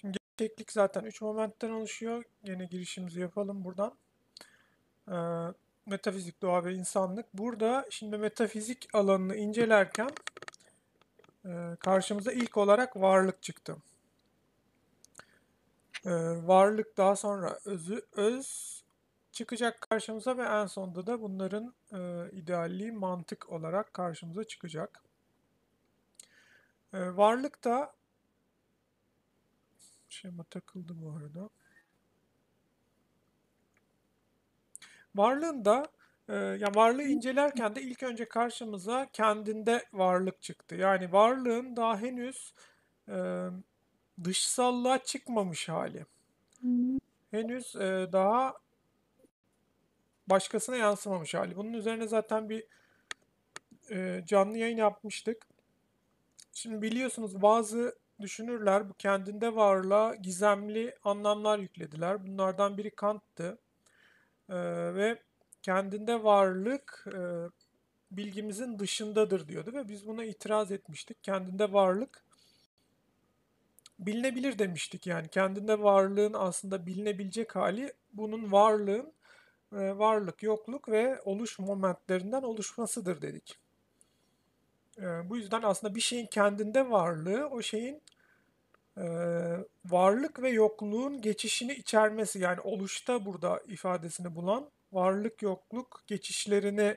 Şimdi gerçeklik zaten 3 momentten oluşuyor. Yine girişimizi yapalım buradan. Ee, metafizik, doğa ve insanlık. Burada şimdi metafizik alanını incelerken e, karşımıza ilk olarak varlık çıktı. Ee, varlık daha sonra özü, öz çıkacak karşımıza ve en sonunda da bunların e, idealliği mantık olarak karşımıza çıkacak. E, varlık da şema takıldı bu arada. Varlığın da e, yani varlığı incelerken de ilk önce karşımıza kendinde varlık çıktı. Yani varlığın daha henüz e, dışsallığa çıkmamış hali. Henüz e, daha başkasına yansımamış hali. Bunun üzerine zaten bir e, canlı yayın yapmıştık. Şimdi biliyorsunuz bazı düşünürler bu kendinde varlığa gizemli anlamlar yüklediler. Bunlardan biri Kant'tı. E, ve kendinde varlık e, bilgimizin dışındadır diyordu ve biz buna itiraz etmiştik. Kendinde varlık bilinebilir demiştik yani kendinde varlığın aslında bilinebilecek hali bunun varlığın e, varlık, yokluk ve oluş momentlerinden oluşmasıdır dedik. E, bu yüzden aslında bir şeyin kendinde varlığı o şeyin e, varlık ve yokluğun geçişini içermesi yani oluşta burada ifadesini bulan varlık yokluk geçişlerini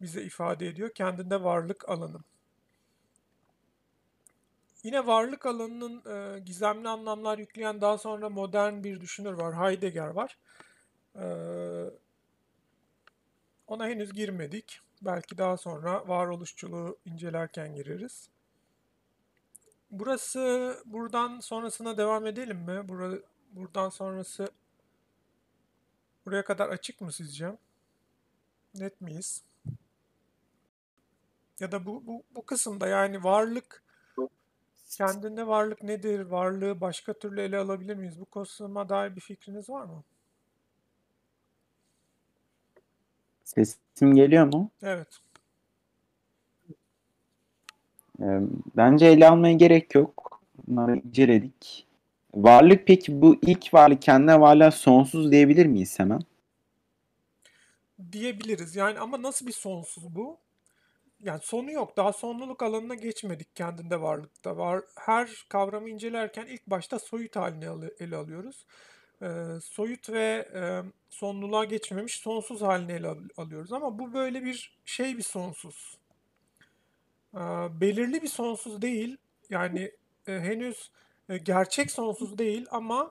bize ifade ediyor. Kendinde varlık alanı. Yine varlık alanının e, gizemli anlamlar yükleyen daha sonra modern bir düşünür var. Heidegger var. Ee, ona henüz girmedik. Belki daha sonra varoluşçuluğu incelerken gireriz. Burası buradan sonrasına devam edelim mi? Bura, buradan sonrası buraya kadar açık mı sizce? Net miyiz? Ya da bu, bu, bu kısımda yani varlık kendinde varlık nedir? Varlığı başka türlü ele alabilir miyiz? Bu kısma dair bir fikriniz var mı? Sesim geliyor mu? Evet. Ee, Bence ele almaya gerek yok. Bunları inceledik. Varlık peki bu ilk varlık kendine varlığa sonsuz diyebilir miyiz hemen? Diyebiliriz. Yani ama nasıl bir sonsuz bu? Yani sonu yok. Daha sonluluk alanına geçmedik kendinde varlıkta. Var her kavramı incelerken ilk başta soyut halini ele alıyoruz e, soyut ve e, sonluluğa geçmemiş sonsuz haline ele alıyoruz. Ama bu böyle bir şey bir sonsuz. E, belirli bir sonsuz değil. Yani e, henüz e, gerçek sonsuz değil ama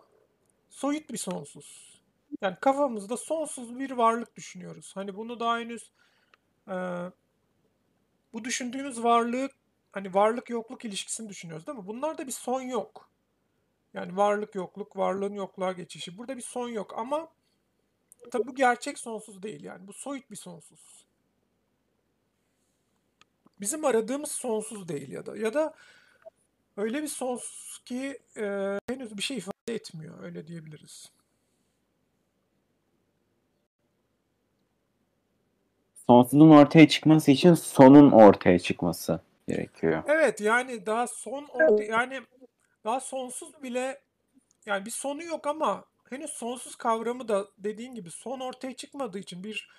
soyut bir sonsuz. Yani kafamızda sonsuz bir varlık düşünüyoruz. Hani bunu daha henüz e, bu düşündüğümüz varlığı hani varlık yokluk ilişkisini düşünüyoruz değil mi? Bunlarda bir son yok. Yani varlık yokluk, varlığın yokluğa geçişi. Burada bir son yok ama tabi bu gerçek sonsuz değil yani. Bu soyut bir sonsuz. Bizim aradığımız sonsuz değil ya da ya da öyle bir sonsuz ki e, henüz bir şey ifade etmiyor öyle diyebiliriz. Sonsuzun ortaya çıkması için sonun ortaya çıkması gerekiyor. Evet yani daha son orta yani daha sonsuz bile yani bir sonu yok ama henüz sonsuz kavramı da dediğin gibi son ortaya çıkmadığı için bir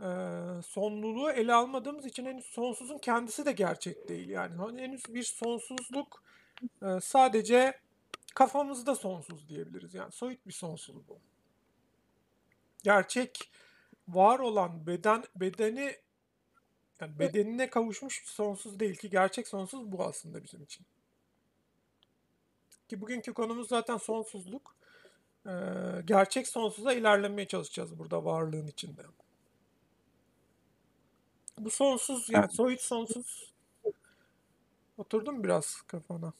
e, sonluluğu ele almadığımız için henüz sonsuzun kendisi de gerçek değil. Yani hani henüz bir sonsuzluk e, sadece kafamızda sonsuz diyebiliriz. Yani soyut bir sonsuz bu. Gerçek var olan beden bedeni yani bedenine kavuşmuş sonsuz değil ki gerçek sonsuz bu aslında bizim için. Ki bugünkü konumuz zaten sonsuzluk. Ee, gerçek sonsuza ilerlemeye çalışacağız burada varlığın içinde. Bu sonsuz yani soyut sonsuz oturdu mu biraz kafana?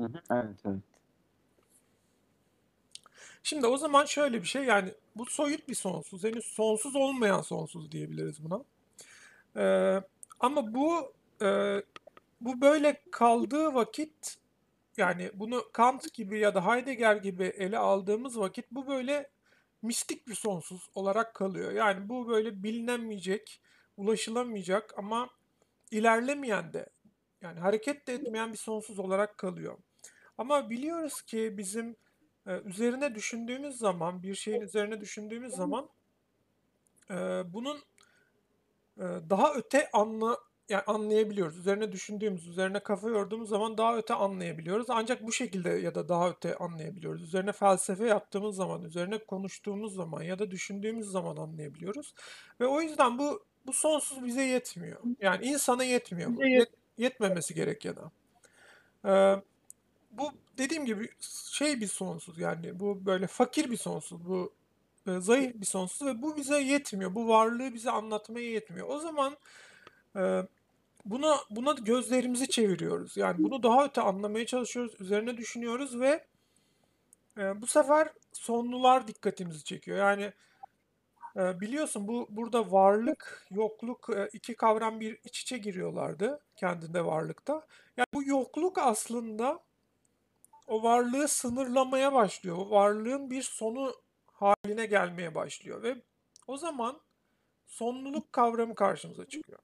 evet evet. Şimdi o zaman şöyle bir şey yani bu soyut bir sonsuz. Henüz sonsuz olmayan sonsuz diyebiliriz buna. Ee, ama bu e, bu böyle kaldığı vakit yani bunu Kant gibi ya da Heidegger gibi ele aldığımız vakit bu böyle mistik bir sonsuz olarak kalıyor. Yani bu böyle bilinemeyecek, ulaşılamayacak ama ilerlemeyen de yani hareket de etmeyen bir sonsuz olarak kalıyor. Ama biliyoruz ki bizim e, üzerine düşündüğümüz zaman, bir şeyin üzerine düşündüğümüz zaman e, bunun e, daha öte anla yani anlayabiliyoruz. Üzerine düşündüğümüz, üzerine kafa yorduğumuz zaman daha öte anlayabiliyoruz. Ancak bu şekilde ya da daha öte anlayabiliyoruz. Üzerine felsefe yaptığımız zaman, üzerine konuştuğumuz zaman ya da düşündüğümüz zaman anlayabiliyoruz. Ve o yüzden bu bu sonsuz bize yetmiyor. Yani insana yetmiyor. Bu. Yet, yetmemesi gerek ya da. Ee, bu dediğim gibi şey bir sonsuz yani bu böyle fakir bir sonsuz. Bu e, zayıf bir sonsuz ve bu bize yetmiyor. Bu varlığı bize anlatmaya yetmiyor. O zaman e, buna buna gözlerimizi çeviriyoruz. Yani bunu daha öte anlamaya çalışıyoruz, üzerine düşünüyoruz ve e, bu sefer sonlular dikkatimizi çekiyor. Yani e, biliyorsun bu burada varlık, yokluk e, iki kavram bir iç içe giriyorlardı kendinde varlıkta. Yani bu yokluk aslında o varlığı sınırlamaya başlıyor. O varlığın bir sonu haline gelmeye başlıyor ve o zaman sonluluk kavramı karşımıza çıkıyor.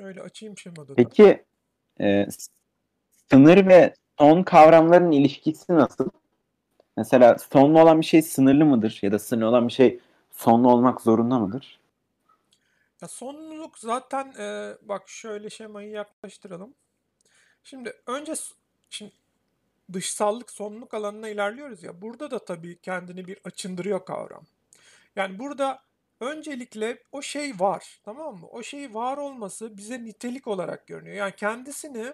Şöyle açayım şemada da. Peki e, sınır ve son kavramların ilişkisi nasıl? Mesela sonlu olan bir şey sınırlı mıdır? Ya da sınırlı olan bir şey sonlu olmak zorunda mıdır? Ya sonluluk zaten e, bak şöyle şemayı yaklaştıralım. Şimdi önce şimdi dışsallık sonluluk alanına ilerliyoruz ya. Burada da tabii kendini bir açındırıyor kavram. Yani burada öncelikle o şey var tamam mı? O şey var olması bize nitelik olarak görünüyor. Yani kendisini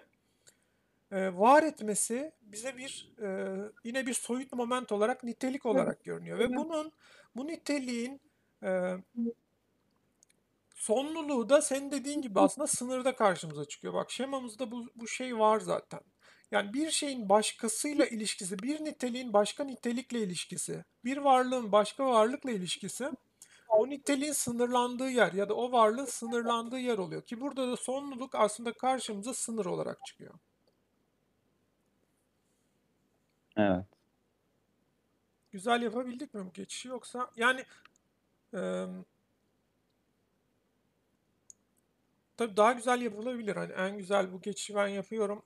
e, var etmesi bize bir e, yine bir soyut moment olarak nitelik olarak görünüyor. Ve bunun bu niteliğin e, sonluluğu da senin dediğin gibi aslında sınırda karşımıza çıkıyor. Bak şemamızda bu, bu şey var zaten. Yani bir şeyin başkasıyla ilişkisi, bir niteliğin başka nitelikle ilişkisi, bir varlığın başka varlıkla ilişkisi o niteliğin sınırlandığı yer ya da o varlığın sınırlandığı yer oluyor. Ki burada da sonluluk aslında karşımıza sınır olarak çıkıyor. Evet. Güzel yapabildik mi bu geçişi yoksa yani e, tabii daha güzel yapılabilir. Hani en güzel bu geçişi ben yapıyorum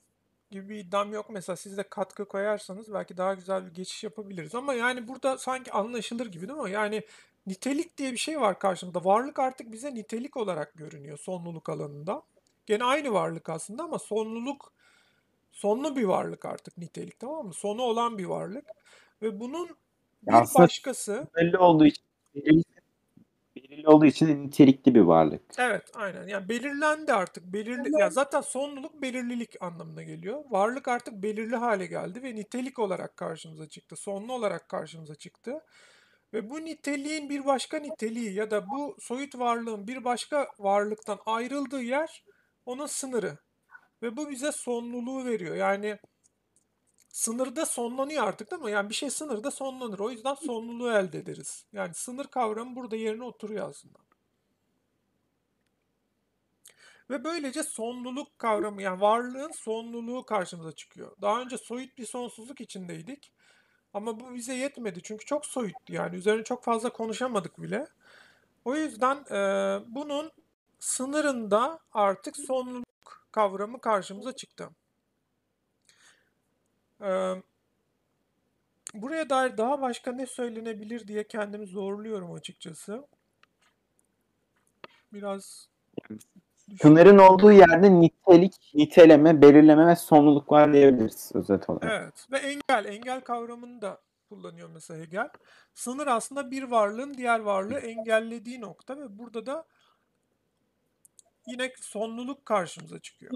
gibi bir iddiam yok. Mesela siz de katkı koyarsanız belki daha güzel bir geçiş yapabiliriz. Ama yani burada sanki anlaşılır gibi değil mi? Yani nitelik diye bir şey var karşımızda. Varlık artık bize nitelik olarak görünüyor sonluluk alanında. Gene aynı varlık aslında ama sonluluk sonlu bir varlık artık nitelik tamam mı? Sonu olan bir varlık ve bunun bir Aslında başkası belli olduğu için belirli, belirli olduğu için nitelikli bir varlık. Evet, aynen. Yani belirlendi artık. Belirli ya zaten sonluluk belirlilik anlamına geliyor. Varlık artık belirli hale geldi ve nitelik olarak karşımıza çıktı. Sonlu olarak karşımıza çıktı. Ve bu niteliğin bir başka niteliği ya da bu soyut varlığın bir başka varlıktan ayrıldığı yer onun sınırı. Ve bu bize sonluluğu veriyor. Yani sınırda sonlanıyor artık değil mi? Yani bir şey sınırda sonlanır. O yüzden sonluluğu elde ederiz. Yani sınır kavramı burada yerine oturuyor aslında. Ve böylece sonluluk kavramı yani varlığın sonluluğu karşımıza çıkıyor. Daha önce soyut bir sonsuzluk içindeydik. Ama bu bize yetmedi çünkü çok soyuttu yani üzerine çok fazla konuşamadık bile. O yüzden e, bunun sınırında artık sonluluk kavramı karşımıza çıktı. E, buraya dair daha başka ne söylenebilir diye kendimi zorluyorum açıkçası. Biraz Sınırın olduğu yerde nitelik, niteleme, belirleme ve sonluluk var diyebiliriz özet olarak. Evet ve engel, engel kavramını da kullanıyor mesela Hegel. Sınır aslında bir varlığın diğer varlığı engellediği nokta ve burada da yine sonluluk karşımıza çıkıyor.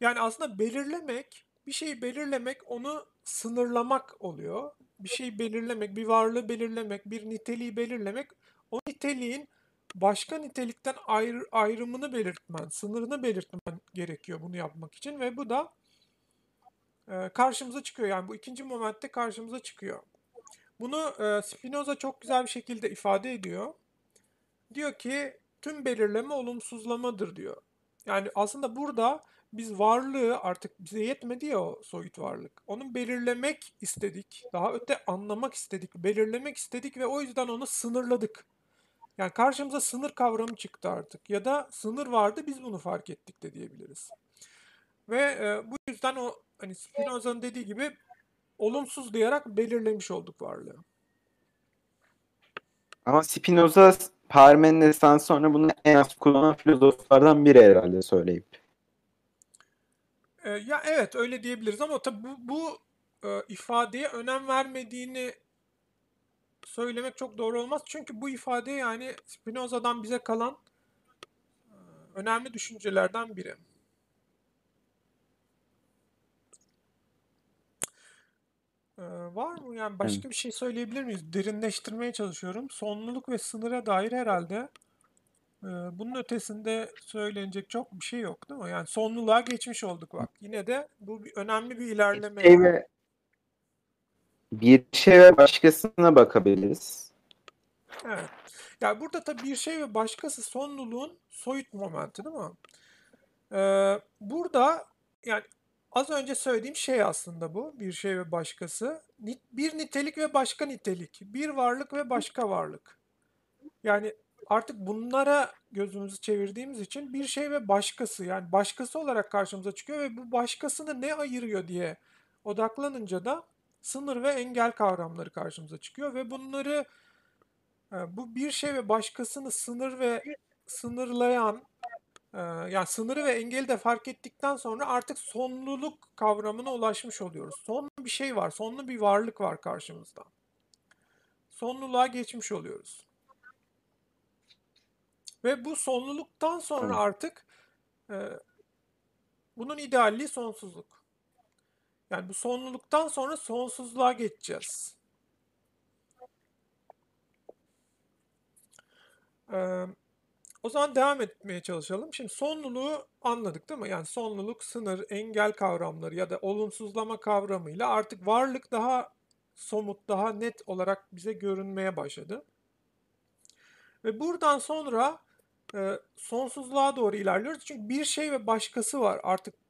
Yani aslında belirlemek, bir şeyi belirlemek onu sınırlamak oluyor. Bir şeyi belirlemek, bir varlığı belirlemek, bir niteliği belirlemek o niteliğin başka nitelikten ayrı, ayrımını belirtmen, sınırını belirtmen gerekiyor bunu yapmak için ve bu da e, karşımıza çıkıyor. Yani bu ikinci momentte karşımıza çıkıyor. Bunu e, Spinoza çok güzel bir şekilde ifade ediyor. Diyor ki tüm belirleme olumsuzlamadır diyor. Yani aslında burada biz varlığı artık bize yetmedi ya o soyut varlık. Onu belirlemek istedik. Daha öte anlamak istedik, belirlemek istedik ve o yüzden onu sınırladık. Yani karşımıza sınır kavramı çıktı artık ya da sınır vardı biz bunu fark ettik de diyebiliriz. Ve e, bu yüzden o hani Spinoza'nın dediği gibi olumsuz diyerek belirlemiş olduk varlığı. Ama Spinoza Parmenides'ten sonra bunu en az kullanan filozoflardan biri herhalde söyleyip. E, ya evet öyle diyebiliriz ama tabii bu, bu e, ifadeye önem vermediğini söylemek çok doğru olmaz. Çünkü bu ifade yani Spinoza'dan bize kalan e, önemli düşüncelerden biri. Ee, var mı? Yani başka bir şey söyleyebilir miyiz? Derinleştirmeye çalışıyorum. Sonluluk ve sınıra dair herhalde e, bunun ötesinde söylenecek çok bir şey yok değil mi? Yani sonluluğa geçmiş olduk bak. Yine de bu bir, önemli bir ilerleme. Şey ve bir şey ve başkasına bakabiliriz. Evet. Yani burada tabii bir şey ve başkası sonluluğun soyut momenti değil mi? Ee, burada yani az önce söylediğim şey aslında bu. Bir şey ve başkası. Bir nitelik ve başka nitelik. Bir varlık ve başka varlık. Yani artık bunlara gözümüzü çevirdiğimiz için bir şey ve başkası yani başkası olarak karşımıza çıkıyor ve bu başkasını ne ayırıyor diye odaklanınca da sınır ve engel kavramları karşımıza çıkıyor ve bunları e, bu bir şey ve başkasını sınır ve sınırlayan e, yani sınırı ve engeli de fark ettikten sonra artık sonluluk kavramına ulaşmış oluyoruz. Sonlu bir şey var, sonlu bir varlık var karşımızda. Sonluluğa geçmiş oluyoruz. Ve bu sonluluktan sonra artık e, bunun idealliği sonsuzluk. Yani bu sonluluktan sonra sonsuzluğa geçeceğiz. Ee, o zaman devam etmeye çalışalım. Şimdi sonluluğu anladık değil mi? Yani sonluluk, sınır, engel kavramları ya da olumsuzlama kavramıyla artık varlık daha somut, daha net olarak bize görünmeye başladı. Ve buradan sonra e, sonsuzluğa doğru ilerliyoruz. Çünkü bir şey ve başkası var artık.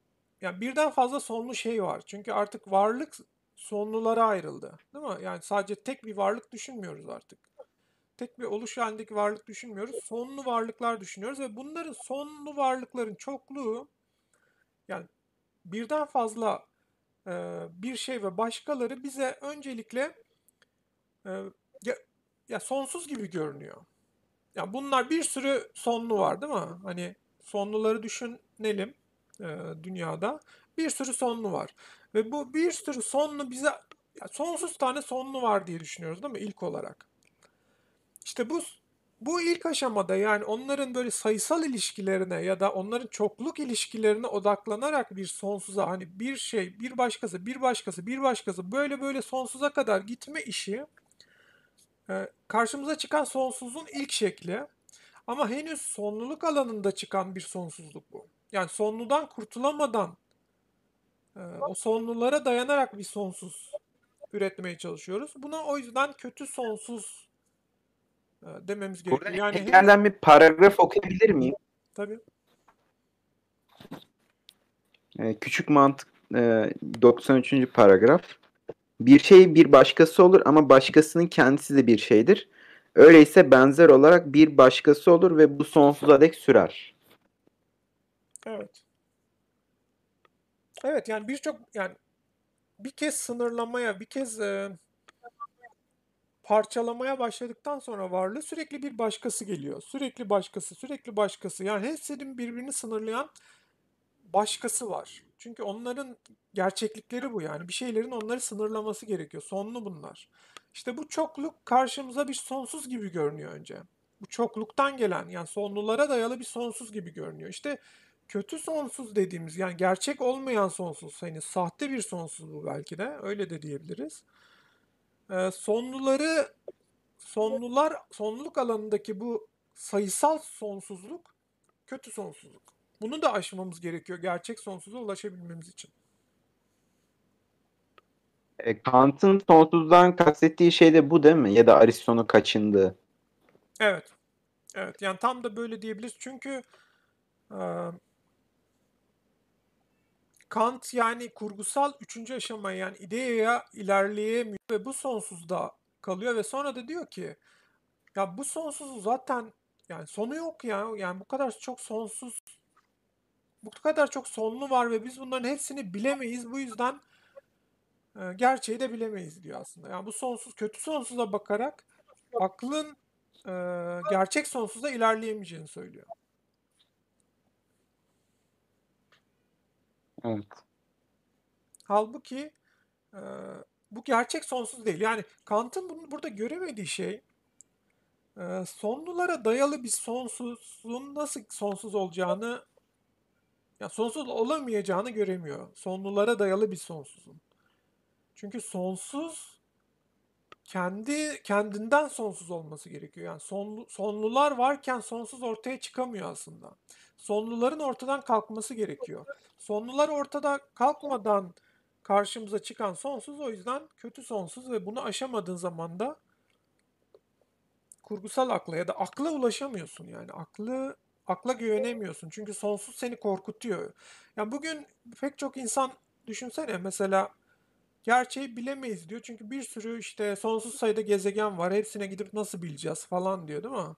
Yani birden fazla sonlu şey var. Çünkü artık varlık sonlulara ayrıldı. Değil mi? Yani sadece tek bir varlık düşünmüyoruz artık. Tek bir oluş halindeki varlık düşünmüyoruz. Sonlu varlıklar düşünüyoruz ve bunların sonlu varlıkların çokluğu yani birden fazla e, bir şey ve başkaları bize öncelikle e, ya, ya sonsuz gibi görünüyor. Ya bunlar bir sürü sonlu var değil mi? Hani sonluları düşünelim e, dünyada. Bir sürü sonlu var. Ve bu bir sürü sonlu bize ya sonsuz tane sonlu var diye düşünüyoruz değil mi ilk olarak? İşte bu bu ilk aşamada yani onların böyle sayısal ilişkilerine ya da onların çokluk ilişkilerine odaklanarak bir sonsuza hani bir şey, bir başkası, bir başkası, bir başkası böyle böyle sonsuza kadar gitme işi e, karşımıza çıkan sonsuzluğun ilk şekli. Ama henüz sonluluk alanında çıkan bir sonsuzluk bu. Yani sonludan kurtulamadan e, o sonlulara dayanarak bir sonsuz üretmeye çalışıyoruz. Buna o yüzden kötü sonsuz e, dememiz Burada gerekiyor. Yani henüz Hegel'den bir paragraf okuyabilir miyim? tabii Ee, küçük mantık e, 93. paragraf. Bir şey bir başkası olur ama başkasının kendisi de bir şeydir. Öyleyse benzer olarak bir başkası olur ve bu sonsuza dek sürer. Evet. Evet yani birçok yani bir kez sınırlamaya, bir kez e, parçalamaya başladıktan sonra varlığı sürekli bir başkası geliyor. Sürekli başkası, sürekli başkası. Yani hepsinin birbirini sınırlayan başkası var. Çünkü onların gerçeklikleri bu yani. Bir şeylerin onları sınırlaması gerekiyor. Sonlu bunlar. İşte bu çokluk karşımıza bir sonsuz gibi görünüyor önce. Bu çokluktan gelen yani sonlulara dayalı bir sonsuz gibi görünüyor. İşte kötü sonsuz dediğimiz yani gerçek olmayan sonsuz. Hani sahte bir sonsuz bu belki de. Öyle de diyebiliriz. Ee, sonluları sonlular sonluluk alanındaki bu sayısal sonsuzluk kötü sonsuzluk. Bunu da aşmamız gerekiyor gerçek sonsuza ulaşabilmemiz için. E, Kant'ın sonsuzdan kastettiği şey de bu değil mi? Ya da Aristo'nun kaçındığı. Evet. Evet. Yani tam da böyle diyebiliriz. Çünkü e, Kant yani kurgusal üçüncü aşamaya yani ideaya ilerleyemiyor ve bu sonsuzda kalıyor ve sonra da diyor ki Ya bu sonsuzun zaten yani sonu yok ya. Yani bu kadar çok sonsuz bu kadar çok sonlu var ve biz bunların hepsini bilemeyiz. Bu yüzden e, gerçeği de bilemeyiz diyor aslında. Yani bu sonsuz kötü sonsuza bakarak aklın e, gerçek sonsuza ilerleyemeyeceğini söylüyor. Evet. Halbuki e, bu gerçek sonsuz değil. Yani Kant'ın bunu burada göremediği şey e, sonlulara dayalı bir sonsuzun nasıl sonsuz olacağını ya sonsuz olamayacağını göremiyor. Sonlulara dayalı bir sonsuzun. Çünkü sonsuz kendi kendinden sonsuz olması gerekiyor. Yani sonlu, sonlular varken sonsuz ortaya çıkamıyor aslında. Sonluların ortadan kalkması gerekiyor. Sonlular ortada kalkmadan karşımıza çıkan sonsuz o yüzden kötü sonsuz ve bunu aşamadığın zaman da kurgusal akla ya da akla ulaşamıyorsun yani. Aklı akla güvenemiyorsun. Çünkü sonsuz seni korkutuyor. Yani bugün pek çok insan düşünsene mesela gerçeği bilemeyiz diyor. Çünkü bir sürü işte sonsuz sayıda gezegen var. Hepsine gidip nasıl bileceğiz falan diyor değil mi?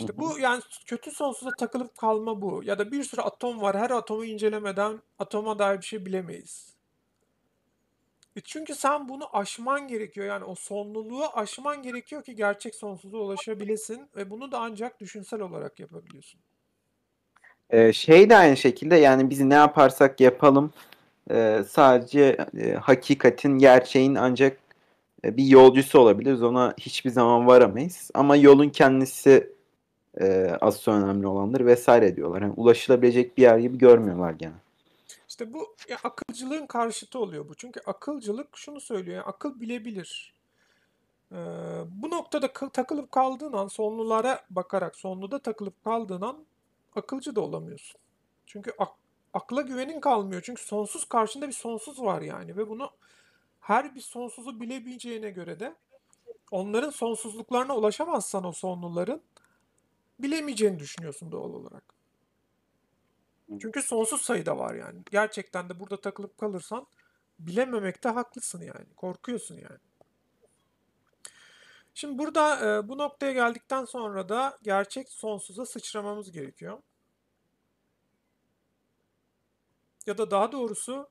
İşte bu yani kötü sonsuza takılıp kalma bu. Ya da bir sürü atom var. Her atomu incelemeden atoma dair bir şey bilemeyiz. E çünkü sen bunu aşman gerekiyor. Yani o sonluluğu aşman gerekiyor ki gerçek sonsuza ulaşabilesin ve bunu da ancak düşünsel olarak yapabiliyorsun. Ee, şey de aynı şekilde yani biz ne yaparsak yapalım e, sadece e, hakikatin, gerçeğin ancak e, bir yolcusu olabiliriz. Ona hiçbir zaman varamayız. Ama yolun kendisi e, asıl önemli olandır vesaire diyorlar. Yani ulaşılabilecek bir yer gibi görmüyorlar gene. İşte bu ya akılcılığın karşıtı oluyor bu. Çünkü akılcılık şunu söylüyor. Yani akıl bilebilir. Ee, bu noktada takılıp kaldığın an sonlulara bakarak sonluda takılıp kaldığın an akılcı da olamıyorsun. Çünkü ak- akla güvenin kalmıyor. Çünkü sonsuz karşında bir sonsuz var yani ve bunu her bir sonsuzu bilebileceğine göre de onların sonsuzluklarına ulaşamazsan o sonluların bilemeyeceğini düşünüyorsun doğal olarak. Çünkü sonsuz sayıda var yani. Gerçekten de burada takılıp kalırsan bilememekte haklısın yani. Korkuyorsun yani. Şimdi burada e, bu noktaya geldikten sonra da gerçek sonsuza sıçramamız gerekiyor. Ya da daha doğrusu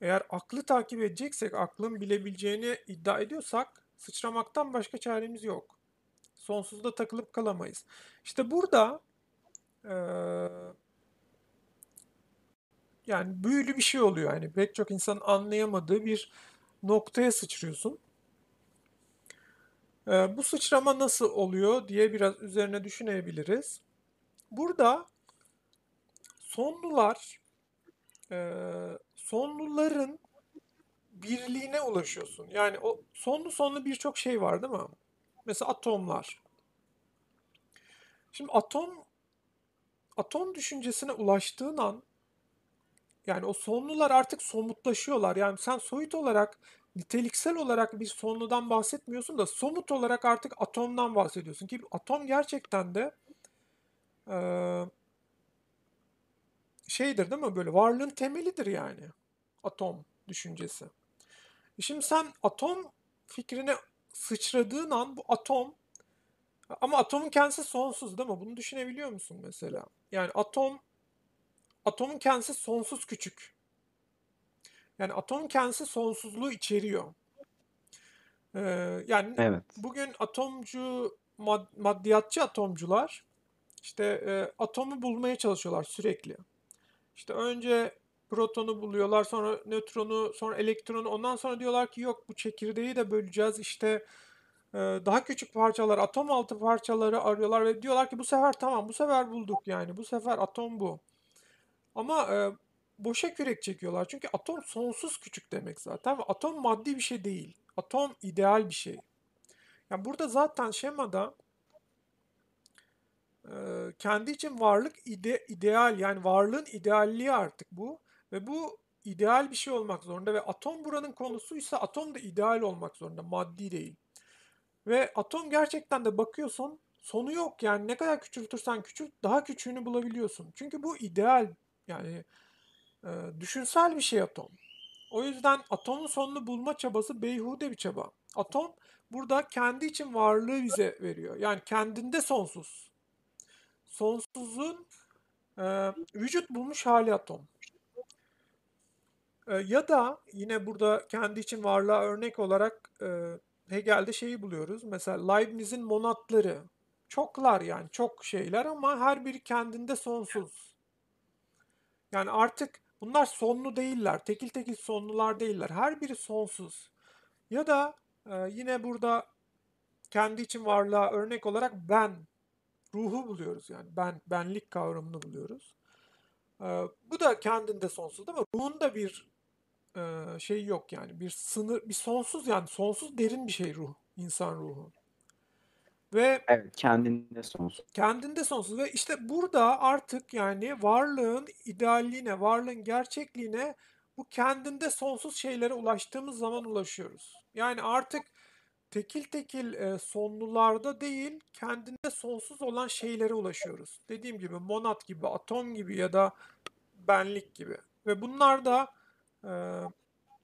eğer aklı takip edeceksek, aklın bilebileceğini iddia ediyorsak sıçramaktan başka çaremiz yok. Sonsuzda takılıp kalamayız. İşte burada e, yani büyülü bir şey oluyor. Yani pek çok insan anlayamadığı bir noktaya sıçrıyorsun. Ee, bu sıçrama nasıl oluyor diye biraz üzerine düşünebiliriz. Burada sonlular e, sonluların birliğine ulaşıyorsun. Yani o sonlu sonlu birçok şey var değil mi? Mesela atomlar. Şimdi atom atom düşüncesine ulaştığın an yani o sonlular artık somutlaşıyorlar. Yani sen soyut olarak, niteliksel olarak bir sonludan bahsetmiyorsun da somut olarak artık atomdan bahsediyorsun. Ki atom gerçekten de e, şeydir değil mi? Böyle varlığın temelidir yani. Atom düşüncesi. E şimdi sen atom fikrine sıçradığın an bu atom ama atomun kendisi sonsuz değil mi? Bunu düşünebiliyor musun mesela? Yani atom atomun kendisi sonsuz küçük. Yani atomun kendisi sonsuzluğu içeriyor. Ee, yani evet. bugün atomcu, mad, maddiyatçı atomcular işte e, atomu bulmaya çalışıyorlar sürekli. İşte önce protonu buluyorlar, sonra nötronu, sonra elektronu. Ondan sonra diyorlar ki yok bu çekirdeği de böleceğiz. İşte e, daha küçük parçalar, atom altı parçaları arıyorlar ve diyorlar ki bu sefer tamam, bu sefer bulduk yani. Bu sefer atom bu. Ama e, boşa kürek çekiyorlar. Çünkü atom sonsuz küçük demek zaten. Ve atom maddi bir şey değil. Atom ideal bir şey. Yani burada zaten şemada e, kendi için varlık ide, ideal yani varlığın idealliği artık bu. Ve bu ideal bir şey olmak zorunda ve atom buranın konusuysa atom da ideal olmak zorunda maddi değil. Ve atom gerçekten de bakıyorsun sonu yok yani ne kadar küçültürsen küçült daha küçüğünü bulabiliyorsun. Çünkü bu ideal yani e, düşünsel bir şey atom. O yüzden atomun sonunu bulma çabası beyhude bir çaba. Atom burada kendi için varlığı bize veriyor. Yani kendinde sonsuz. Sonsuzun e, vücut bulmuş hali atom. E, ya da yine burada kendi için varlığa örnek olarak e, Hegel'de şeyi buluyoruz. Mesela Leibniz'in monatları. Çoklar yani çok şeyler ama her biri kendinde sonsuz. Yani artık bunlar sonlu değiller. Tekil tekil sonlular değiller. Her biri sonsuz. Ya da e, yine burada kendi için varlığa örnek olarak ben ruhu buluyoruz yani ben benlik kavramını buluyoruz. E, bu da kendinde sonsuz mi? Ruhun da bir e, şey yok yani bir sınır bir sonsuz yani sonsuz derin bir şey ruh insan ruhu. Ve Evet, kendinde sonsuz. kendinde sonsuz ve işte burada artık yani varlığın idealliğine, varlığın gerçekliğine bu kendinde sonsuz şeylere ulaştığımız zaman ulaşıyoruz. Yani artık tekil tekil e, sonlularda değil, kendinde sonsuz olan şeylere ulaşıyoruz. Dediğim gibi monat gibi, atom gibi ya da benlik gibi. Ve bunlar da e,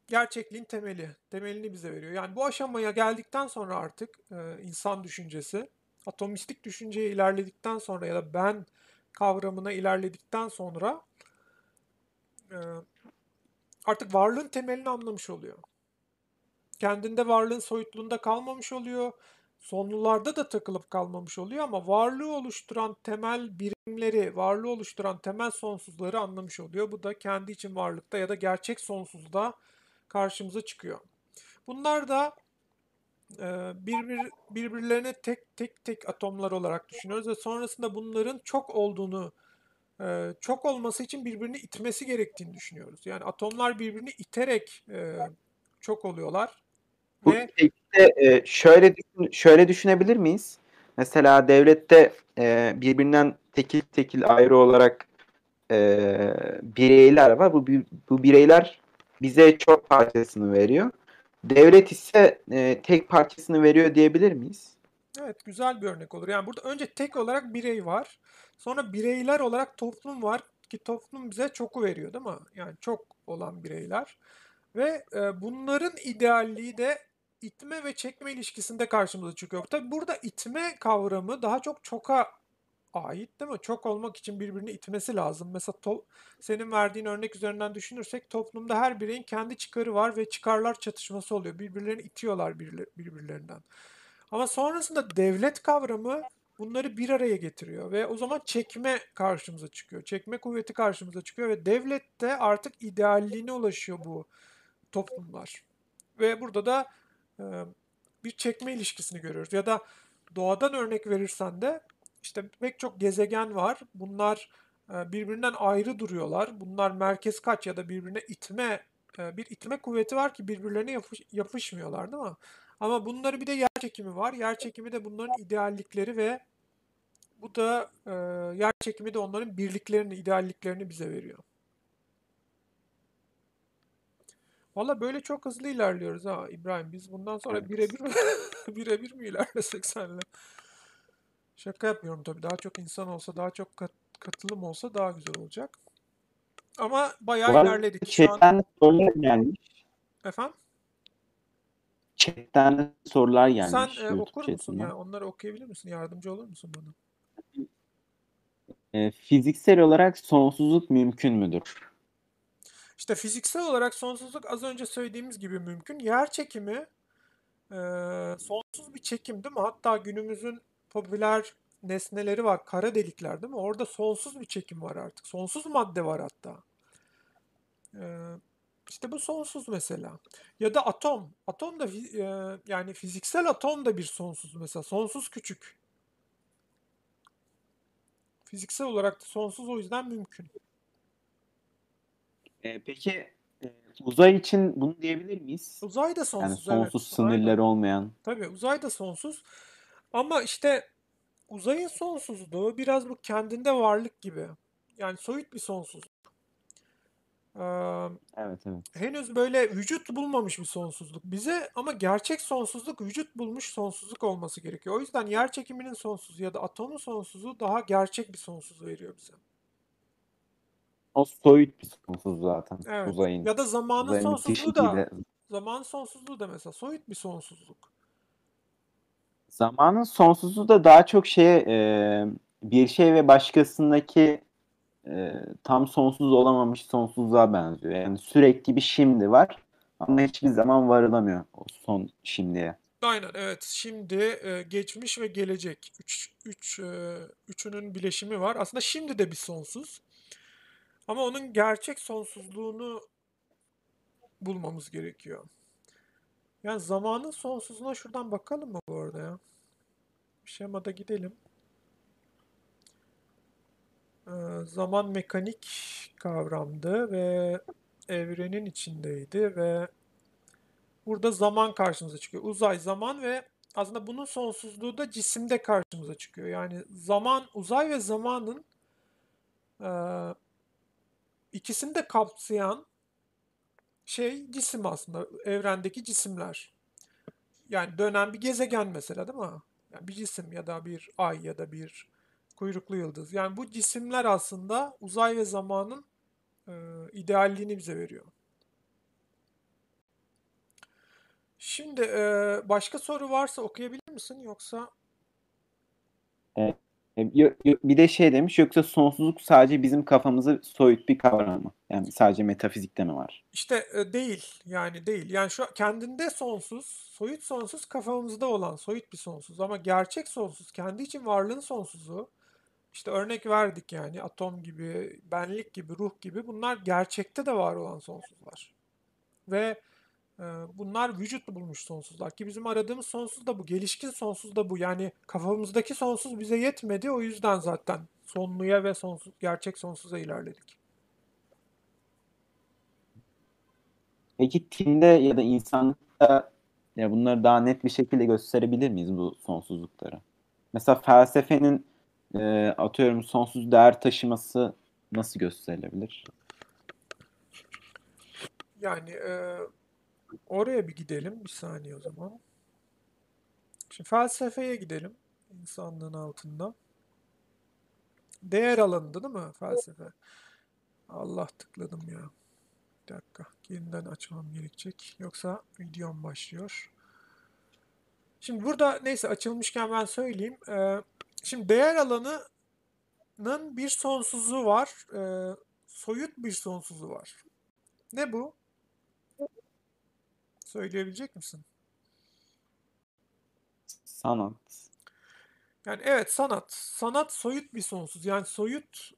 gerçekliğin temeli, temelini bize veriyor. Yani bu aşamaya geldikten sonra artık e, insan düşüncesi, atomistik düşünceye ilerledikten sonra ya da ben kavramına ilerledikten sonra e, artık varlığın temelini anlamış oluyor. Kendinde varlığın soyutluğunda kalmamış oluyor. Sonlularda da takılıp kalmamış oluyor ama varlığı oluşturan temel birimleri, varlığı oluşturan temel sonsuzları anlamış oluyor. Bu da kendi için varlıkta ya da gerçek sonsuzda karşımıza çıkıyor. Bunlar da e, birbir, birbirlerine tek tek tek atomlar olarak düşünüyoruz ve sonrasında bunların çok olduğunu, e, çok olması için birbirini itmesi gerektiğini düşünüyoruz. Yani atomlar birbirini iterek e, çok oluyorlar Bu ve şekilde e, şöyle düşün- şöyle düşünebilir miyiz? Mesela devlette e, birbirinden tekil tekil ayrı olarak e, bireyler var. Bu bu bireyler bize çok parçasını veriyor. Devlet ise e, tek parçasını veriyor diyebilir miyiz? Evet, güzel bir örnek olur. Yani burada önce tek olarak birey var. Sonra bireyler olarak toplum var ki toplum bize çoku veriyor, değil mi? Yani çok olan bireyler. Ve e, bunların idealliği de itme ve çekme ilişkisinde karşımıza çıkıyor. Tabii burada itme kavramı daha çok çoka ait, değil mi? Çok olmak için birbirini itmesi lazım. Mesela to- senin verdiğin örnek üzerinden düşünürsek toplumda her bireyin kendi çıkarı var ve çıkarlar çatışması oluyor. Birbirlerini itiyorlar birbirle- birbirlerinden. Ama sonrasında devlet kavramı bunları bir araya getiriyor ve o zaman çekme karşımıza çıkıyor. Çekme kuvveti karşımıza çıkıyor ve devlette artık idealliğine ulaşıyor bu toplumlar. Ve burada da bir çekme ilişkisini görüyoruz. Ya da doğadan örnek verirsen de işte pek çok gezegen var. Bunlar e, birbirinden ayrı duruyorlar. Bunlar merkez kaç ya da birbirine itme e, bir itme kuvveti var ki birbirlerine yapış- yapışmıyorlar değil mi? Ama bunları bir de yer çekimi var. Yer çekimi de bunların ideallikleri ve bu da e, yer çekimi de onların birliklerini, idealliklerini bize veriyor. Valla böyle çok hızlı ilerliyoruz ha İbrahim. Biz bundan sonra birebir birebir mi ilerlesek seninle? Şaka yapmıyorum tabii. Daha çok insan olsa, daha çok kat- katılım olsa daha güzel olacak. Ama bayağı Bu ilerledik. Şu an chatten sorular gelmiş. efendim Chatten sorular sen gelmiş e, YouTube okur musun chatinden. ya? Onları okuyabilir misin? Yardımcı olur musun bana? E, fiziksel olarak sonsuzluk mümkün müdür? İşte fiziksel olarak sonsuzluk az önce söylediğimiz gibi mümkün. Yer çekimi e, sonsuz bir çekim değil mi? Hatta günümüzün popüler nesneleri var. Kara delikler değil mi? Orada sonsuz bir çekim var artık. Sonsuz madde var hatta. E, işte bu sonsuz mesela. Ya da atom. Atom da e, yani fiziksel atom da bir sonsuz mesela. Sonsuz küçük. Fiziksel olarak da sonsuz o yüzden mümkün. E, peki e, uzay için bunu diyebilir miyiz? Uzay da Yani sonsuz evet. sonsuz Aynen. sınırları olmayan. Tabii uzay da sonsuz. Ama işte uzayın sonsuzluğu biraz bu kendinde varlık gibi. Yani soyut bir sonsuzluk. Ee, Evet evet. henüz böyle vücut bulmamış bir sonsuzluk bize ama gerçek sonsuzluk vücut bulmuş sonsuzluk olması gerekiyor. O yüzden yer çekiminin sonsuzu ya da atomun sonsuzu daha gerçek bir sonsuz veriyor bize. O soyut bir sonsuz zaten Evet. uzayın. Ya da zamanın Uzayın sonsuzluğu da değil. zaman sonsuzluğu da mesela soyut bir sonsuzluk. Zamanın sonsuzluğu da daha çok şeye e, bir şey ve başkasındaki e, tam sonsuz olamamış sonsuzluğa benziyor. Yani sürekli bir şimdi var ama hiçbir zaman varılamıyor o son şimdiye. Aynen evet. Şimdi e, geçmiş ve gelecek. Üç, üç, e, üçünün bileşimi var. Aslında şimdi de bir sonsuz. Ama onun gerçek sonsuzluğunu bulmamız gerekiyor. Yani zamanın sonsuzluğuna şuradan bakalım mı bu arada ya? Şemada gidelim. Ee, zaman mekanik kavramdı ve evrenin içindeydi ve burada zaman karşımıza çıkıyor. Uzay, zaman ve aslında bunun sonsuzluğu da cisimde karşımıza çıkıyor. Yani zaman, uzay ve zamanın e, ikisini de kapsayan şey cisim aslında. Evrendeki cisimler. Yani dönen bir gezegen mesela değil mi? Yani bir cisim ya da bir ay ya da bir kuyruklu yıldız. Yani bu cisimler aslında uzay ve zamanın e, idealliğini bize veriyor. Şimdi e, başka soru varsa okuyabilir misin yoksa? E, bir de şey demiş yoksa sonsuzluk sadece bizim kafamızı soyut bir kavram mı? Yani sadece metafizikte mi var? İşte e, değil yani değil. Yani şu kendinde sonsuz, soyut sonsuz kafamızda olan soyut bir sonsuz ama gerçek sonsuz, kendi için varlığın sonsuzu. İşte örnek verdik yani atom gibi, benlik gibi, ruh gibi bunlar gerçekte de var olan sonsuzlar. Ve bunlar vücut bulmuş sonsuzlar ki bizim aradığımız sonsuz da bu, gelişkin sonsuz da bu. Yani kafamızdaki sonsuz bize yetmedi o yüzden zaten sonluya ve sonsuz, gerçek sonsuza ilerledik. Peki Tim'de ya da insanlıkta ya bunları daha net bir şekilde gösterebilir miyiz bu sonsuzlukları? Mesela felsefenin e, atıyorum sonsuz değer taşıması nasıl gösterilebilir? Yani e, oraya bir gidelim bir saniye o zaman. Şimdi felsefeye gidelim insanlığın altında. Değer alanında değil mi felsefe? Allah tıkladım ya. Bir dakika. Yeniden açmam gerekecek. Yoksa videom başlıyor. Şimdi burada neyse açılmışken ben söyleyeyim. Ee, şimdi değer alanının bir sonsuzu var. Ee, soyut bir sonsuzu var. Ne bu? Söyleyebilecek misin? Sanat. Yani evet sanat. Sanat soyut bir sonsuz. Yani soyut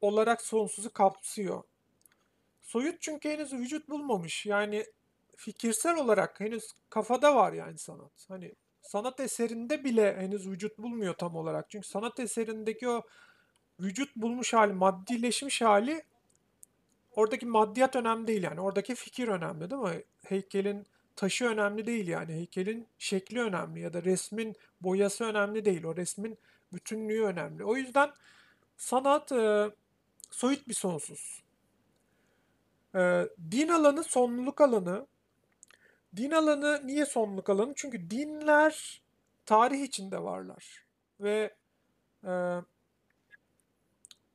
olarak sonsuzu kapsıyor. Soyut çünkü henüz vücut bulmamış. Yani fikirsel olarak henüz kafada var yani sanat. Hani sanat eserinde bile henüz vücut bulmuyor tam olarak. Çünkü sanat eserindeki o vücut bulmuş hali, maddileşmiş hali oradaki maddiyat önemli değil yani. Oradaki fikir önemli değil mi? Heykelin taşı önemli değil yani. Heykelin şekli önemli ya da resmin boyası önemli değil. O resmin bütünlüğü önemli. O yüzden sanat e, soyut bir sonsuz. E, din alanı sonluluk alanı. Din alanı niye sonluluk alanı? Çünkü dinler tarih içinde varlar. Ve e,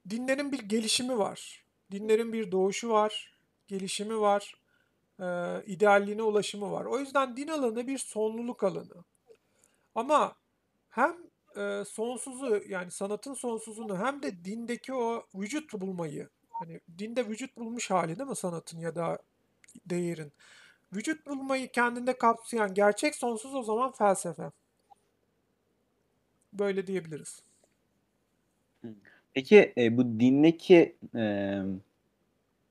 dinlerin bir gelişimi var. Dinlerin bir doğuşu var, gelişimi var, e, idealliğine ulaşımı var. O yüzden din alanı bir sonluluk alanı. Ama hem e, sonsuzu yani sanatın sonsuzunu hem de dindeki o vücut bulmayı hani dinde vücut bulmuş hali değil mi sanatın ya da değerin? Vücut bulmayı kendinde kapsayan gerçek sonsuz o zaman felsefe. Böyle diyebiliriz. Peki e, bu dindeki e,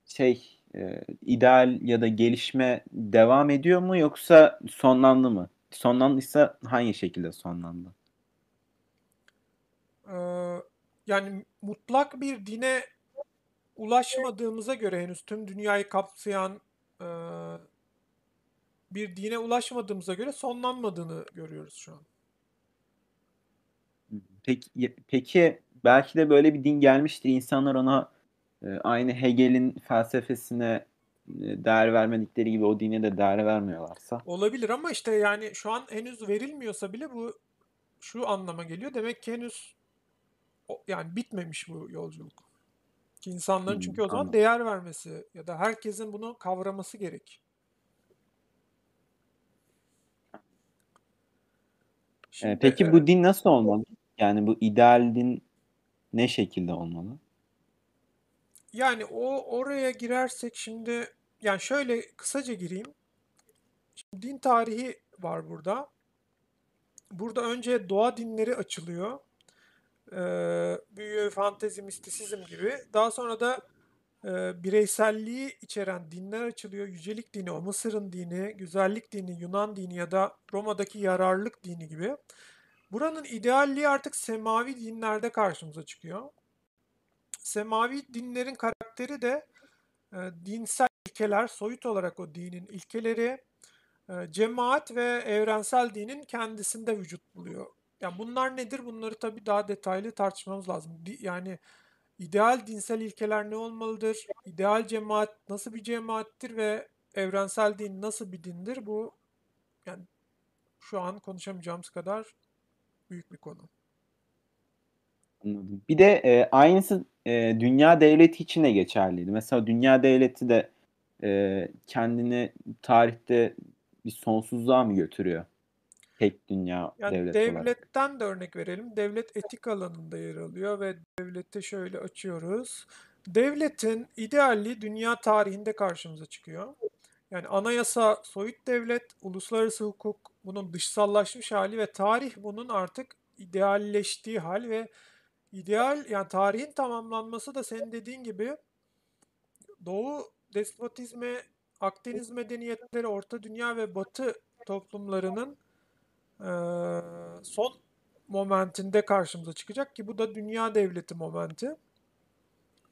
şey e, ideal ya da gelişme devam ediyor mu yoksa sonlandı mı? Sonlandıysa hangi şekilde sonlandı? Ee, yani mutlak bir dine ulaşmadığımıza göre henüz tüm dünyayı kapsayan e, bir dine ulaşmadığımıza göre sonlanmadığını görüyoruz şu an. Peki, peki belki de böyle bir din gelmiştir. İnsanlar ona e, aynı Hegel'in felsefesine e, değer vermedikleri gibi o dine de değer vermiyorlarsa. Olabilir ama işte yani şu an henüz verilmiyorsa bile bu şu anlama geliyor. Demek ki henüz yani bitmemiş bu yolculuk. Ki insanların hmm, çünkü o zaman anladım. değer vermesi ya da herkesin bunu kavraması gerek. Şimdi Peki e, bu din nasıl olmalı? Yani bu ideal din ne şekilde olmalı? yani o oraya girersek şimdi yani şöyle kısaca gireyim. Şimdi din tarihi var burada. Burada önce doğa dinleri açılıyor. Ee, büyü, fantezi, mistisizm gibi. Daha sonra da e, bireyselliği içeren dinler açılıyor. Yücelik dini, o Mısır'ın dini, güzellik dini, Yunan dini ya da Roma'daki yararlılık dini gibi. Buranın idealliği artık semavi dinlerde karşımıza çıkıyor. Semavi dinlerin karakteri de e, dinsel ilkeler, soyut olarak o dinin ilkeleri, e, cemaat ve evrensel dinin kendisinde vücut buluyor. Yani bunlar nedir? Bunları tabii daha detaylı tartışmamız lazım. Yani ideal dinsel ilkeler ne olmalıdır? İdeal cemaat nasıl bir cemaattir ve evrensel din nasıl bir dindir? Bu yani şu an konuşamayacağımız kadar büyük bir konu. Anladım. Bir de e, aynısı e, dünya devleti için de geçerliydi. Mesela dünya devleti de e, kendini tarihte bir sonsuzluğa mı götürüyor? Tek dünya Yani devlet olarak. devletten de örnek verelim. Devlet etik alanında yer alıyor ve devlette şöyle açıyoruz. Devletin idealliği dünya tarihinde karşımıza çıkıyor. Yani anayasa soyut devlet, uluslararası hukuk bunun dışsallaşmış hali ve tarih bunun artık idealleştiği hal ve ideal yani tarihin tamamlanması da senin dediğin gibi Doğu despotizmi, Akdeniz medeniyetleri, Orta Dünya ve Batı toplumlarının eee, son momentinde karşımıza çıkacak ki bu da dünya devleti momenti.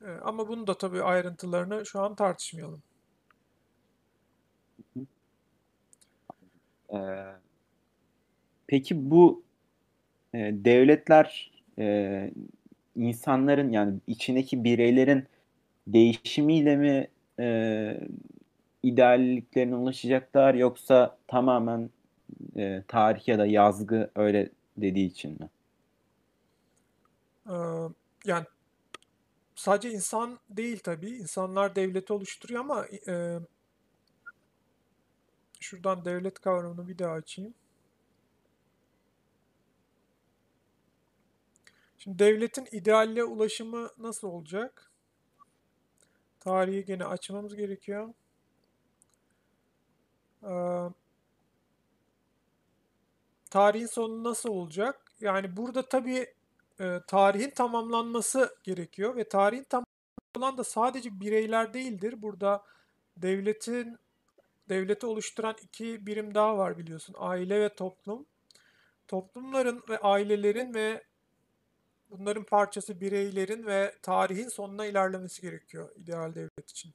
Eee, ama bunu da tabii ayrıntılarını şu an tartışmayalım. E, peki bu e, devletler e, insanların yani içindeki bireylerin değişimiyle mi e, idealliklerine ulaşacaklar yoksa tamamen e, tarih ya da yazgı öyle dediği için mi? Eee, yani sadece insan değil tabii. İnsanlar devleti oluşturuyor ama eee, şuradan devlet kavramını bir daha açayım. Şimdi devletin idealle ulaşımı nasıl olacak? Tarihi gene açmamız gerekiyor. Ee, tarihin sonu nasıl olacak? Yani burada tabii e, tarihin tamamlanması gerekiyor ve tarihin tamamlanması olan da sadece bireyler değildir. Burada devletin devleti oluşturan iki birim daha var biliyorsun. Aile ve toplum. Toplumların ve ailelerin ve bunların parçası bireylerin ve tarihin sonuna ilerlemesi gerekiyor ideal devlet için.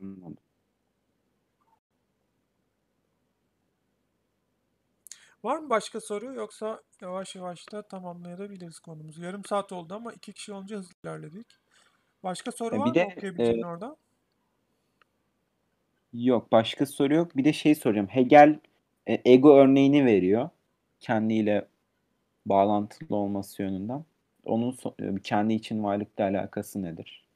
Anladım. Var mı başka soru yoksa yavaş yavaş da tamamlayabiliriz konumuzu. Yarım saat oldu ama iki kişi olunca hızlı ilerledik. Başka soru E, var bir mı de okuyabileceğin e, orada? yok başka soru yok. Bir de şey soracağım. Hegel e, ego örneğini veriyor. Kendiyle bağlantılı olması yönünden. Onun e, kendi için varlıkla alakası nedir?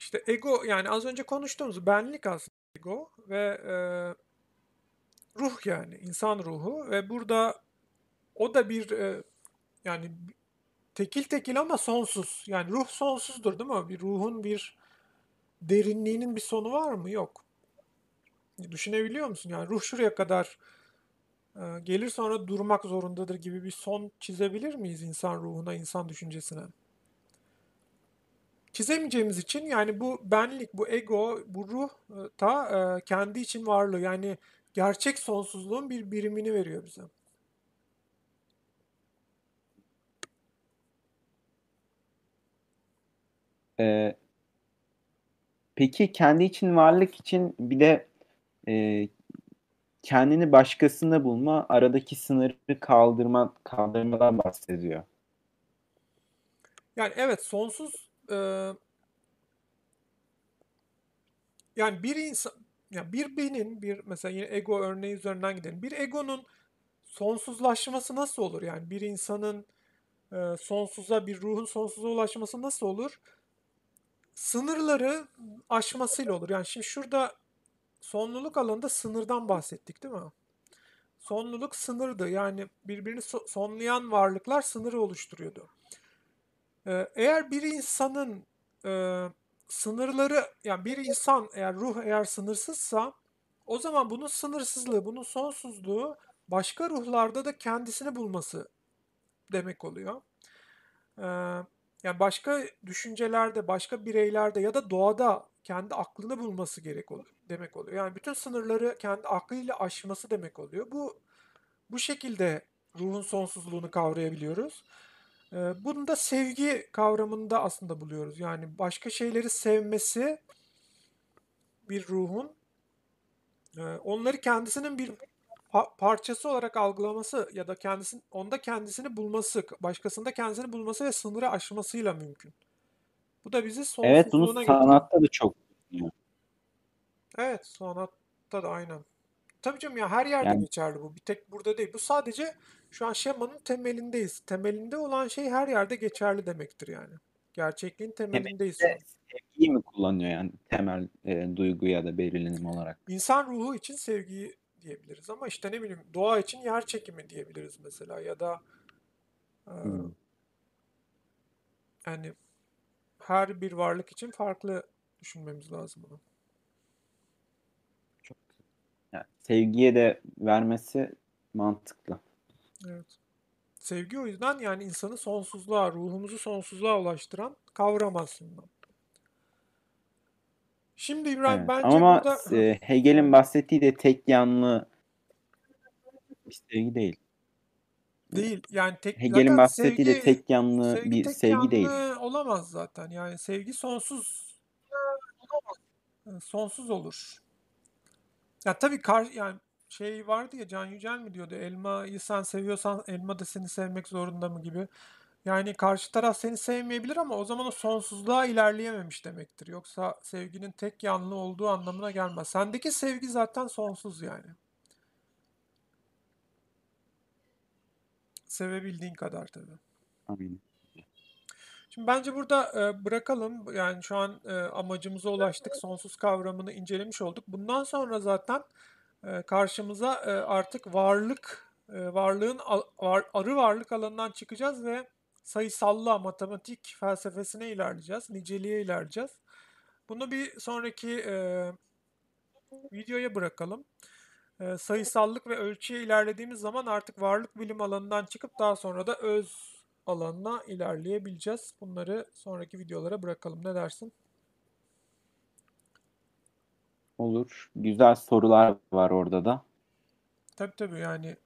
İşte ego yani az önce konuştuğumuz benlik aslında ego ve e, ruh yani insan ruhu ve burada o da bir e, yani tekil tekil ama sonsuz. Yani ruh sonsuzdur değil mi? Bir ruhun bir derinliğinin bir sonu var mı? Yok. Düşünebiliyor musun? Yani ruh şuraya kadar gelir sonra durmak zorundadır gibi bir son çizebilir miyiz insan ruhuna, insan düşüncesine? Çizemeyeceğimiz için yani bu benlik, bu ego, bu ruh e, ta e, kendi için varlığı yani gerçek sonsuzluğun bir birimini veriyor bize. E, peki kendi için varlık için bir de e, kendini başkasında bulma, aradaki sınırı kaldırma, kaldırmadan bahsediyor. Yani evet sonsuz e, yani bir insan ya bir benim bir mesela yine ego örneği üzerinden gidelim. Bir egonun sonsuzlaşması nasıl olur? Yani bir insanın e, sonsuza bir ruhun sonsuza ulaşması nasıl olur? Sınırları aşmasıyla olur. Yani şimdi şurada sonluluk alanında sınırdan bahsettik değil mi? sonluluk sınırdı. Yani birbirini so- sonlayan varlıklar sınırı oluşturuyordu. Ee, eğer bir insanın e, sınırları yani bir insan eğer ruh eğer sınırsızsa o zaman bunun sınırsızlığı, bunun sonsuzluğu başka ruhlarda da kendisini bulması demek oluyor. Ee, yani başka düşüncelerde, başka bireylerde ya da doğada kendi aklını bulması gerek oluyor, demek oluyor. Yani bütün sınırları kendi aklıyla aşması demek oluyor. Bu bu şekilde ruhun sonsuzluğunu kavrayabiliyoruz. Ee, bunu da sevgi kavramında aslında buluyoruz. Yani başka şeyleri sevmesi bir ruhun e, onları kendisinin bir pa- parçası olarak algılaması ya da kendisini onda kendisini bulması, başkasında kendisini bulması ve sınırı aşmasıyla mümkün. Bu da bizi Evet bunu sonsuzluğuna sanatta da çok. Evet, sanatta da aynen. Tabii canım ya her yerde Yani geçerli bu. Bir tek burada değil. Bu sadece şu an şemanın temelindeyiz. Temelinde olan şey her yerde geçerli demektir yani. Gerçekliğin temelindeyiz temelinde sevgiyi mi kullanıyor yani temel e, duygu ya da belirlenim olarak? İnsan ruhu için sevgiyi diyebiliriz ama işte ne bileyim doğa için yer çekimi diyebiliriz mesela ya da e, Hmm. yani her bir varlık için farklı düşünmemiz lazım bunu. Çok yani sevgiye de vermesi mantıklı. Evet. Sevgi o yüzden yani insanı sonsuzluğa, ruhumuzu sonsuzluğa ulaştıran kavram aslında. Şimdi İbrahim Evet. bence Ama burada e, Hegel'in bahsettiği de tek yanlı bir sevgi değil. Değil. Yani tek Hegel'in bahsettiği de tek yanlı sevgi bir tek sevgi değil. yanlı olamaz zaten. Yani sevgi sonsuz sonsuz olur. Ya tabii kar yani şey vardı ya Can Yücel mi diyordu? Elmayı sen seviyorsan elma da seni sevmek zorunda mı gibi. Yani karşı taraf seni sevmeyebilir ama o zaman o sonsuzluğa ilerleyememiş demektir. Yoksa sevginin tek yanlı olduğu anlamına gelmez. Sendeki sevgi zaten sonsuz yani. Sevebildiğin kadar tabii. Aynen. Şimdi bence burada e, bırakalım. Yani şu an e, amacımıza ulaştık. Sonsuz kavramını incelemiş olduk. Bundan sonra zaten e, karşımıza e, artık varlık, e, varlığın var- arı varlık alanından çıkacağız ve sayısallığa, matematik felsefesine ilerleyeceğiz. Niceliğe ilerleyeceğiz. Bunu bir sonraki e, videoya bırakalım. E, sayısallık ve ölçüye ilerlediğimiz zaman artık varlık bilim alanından çıkıp daha sonra da öz alanına ilerleyebileceğiz. Bunları sonraki videolara bırakalım. Ne dersin? Olur. Güzel sorular var orada da. Tabii tabii yani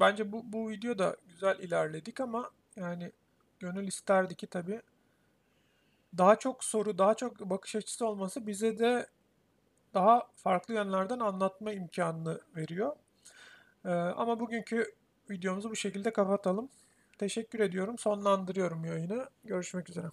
bence bu bu videoda güzel ilerledik ama yani gönül isterdi ki tabii daha çok soru, daha çok bakış açısı olması bize de daha farklı yönlerden anlatma imkanını veriyor. Ee, ama bugünkü videomuzu bu şekilde kapatalım. Teşekkür ediyorum. Sonlandırıyorum yayını. Görüşmek üzere.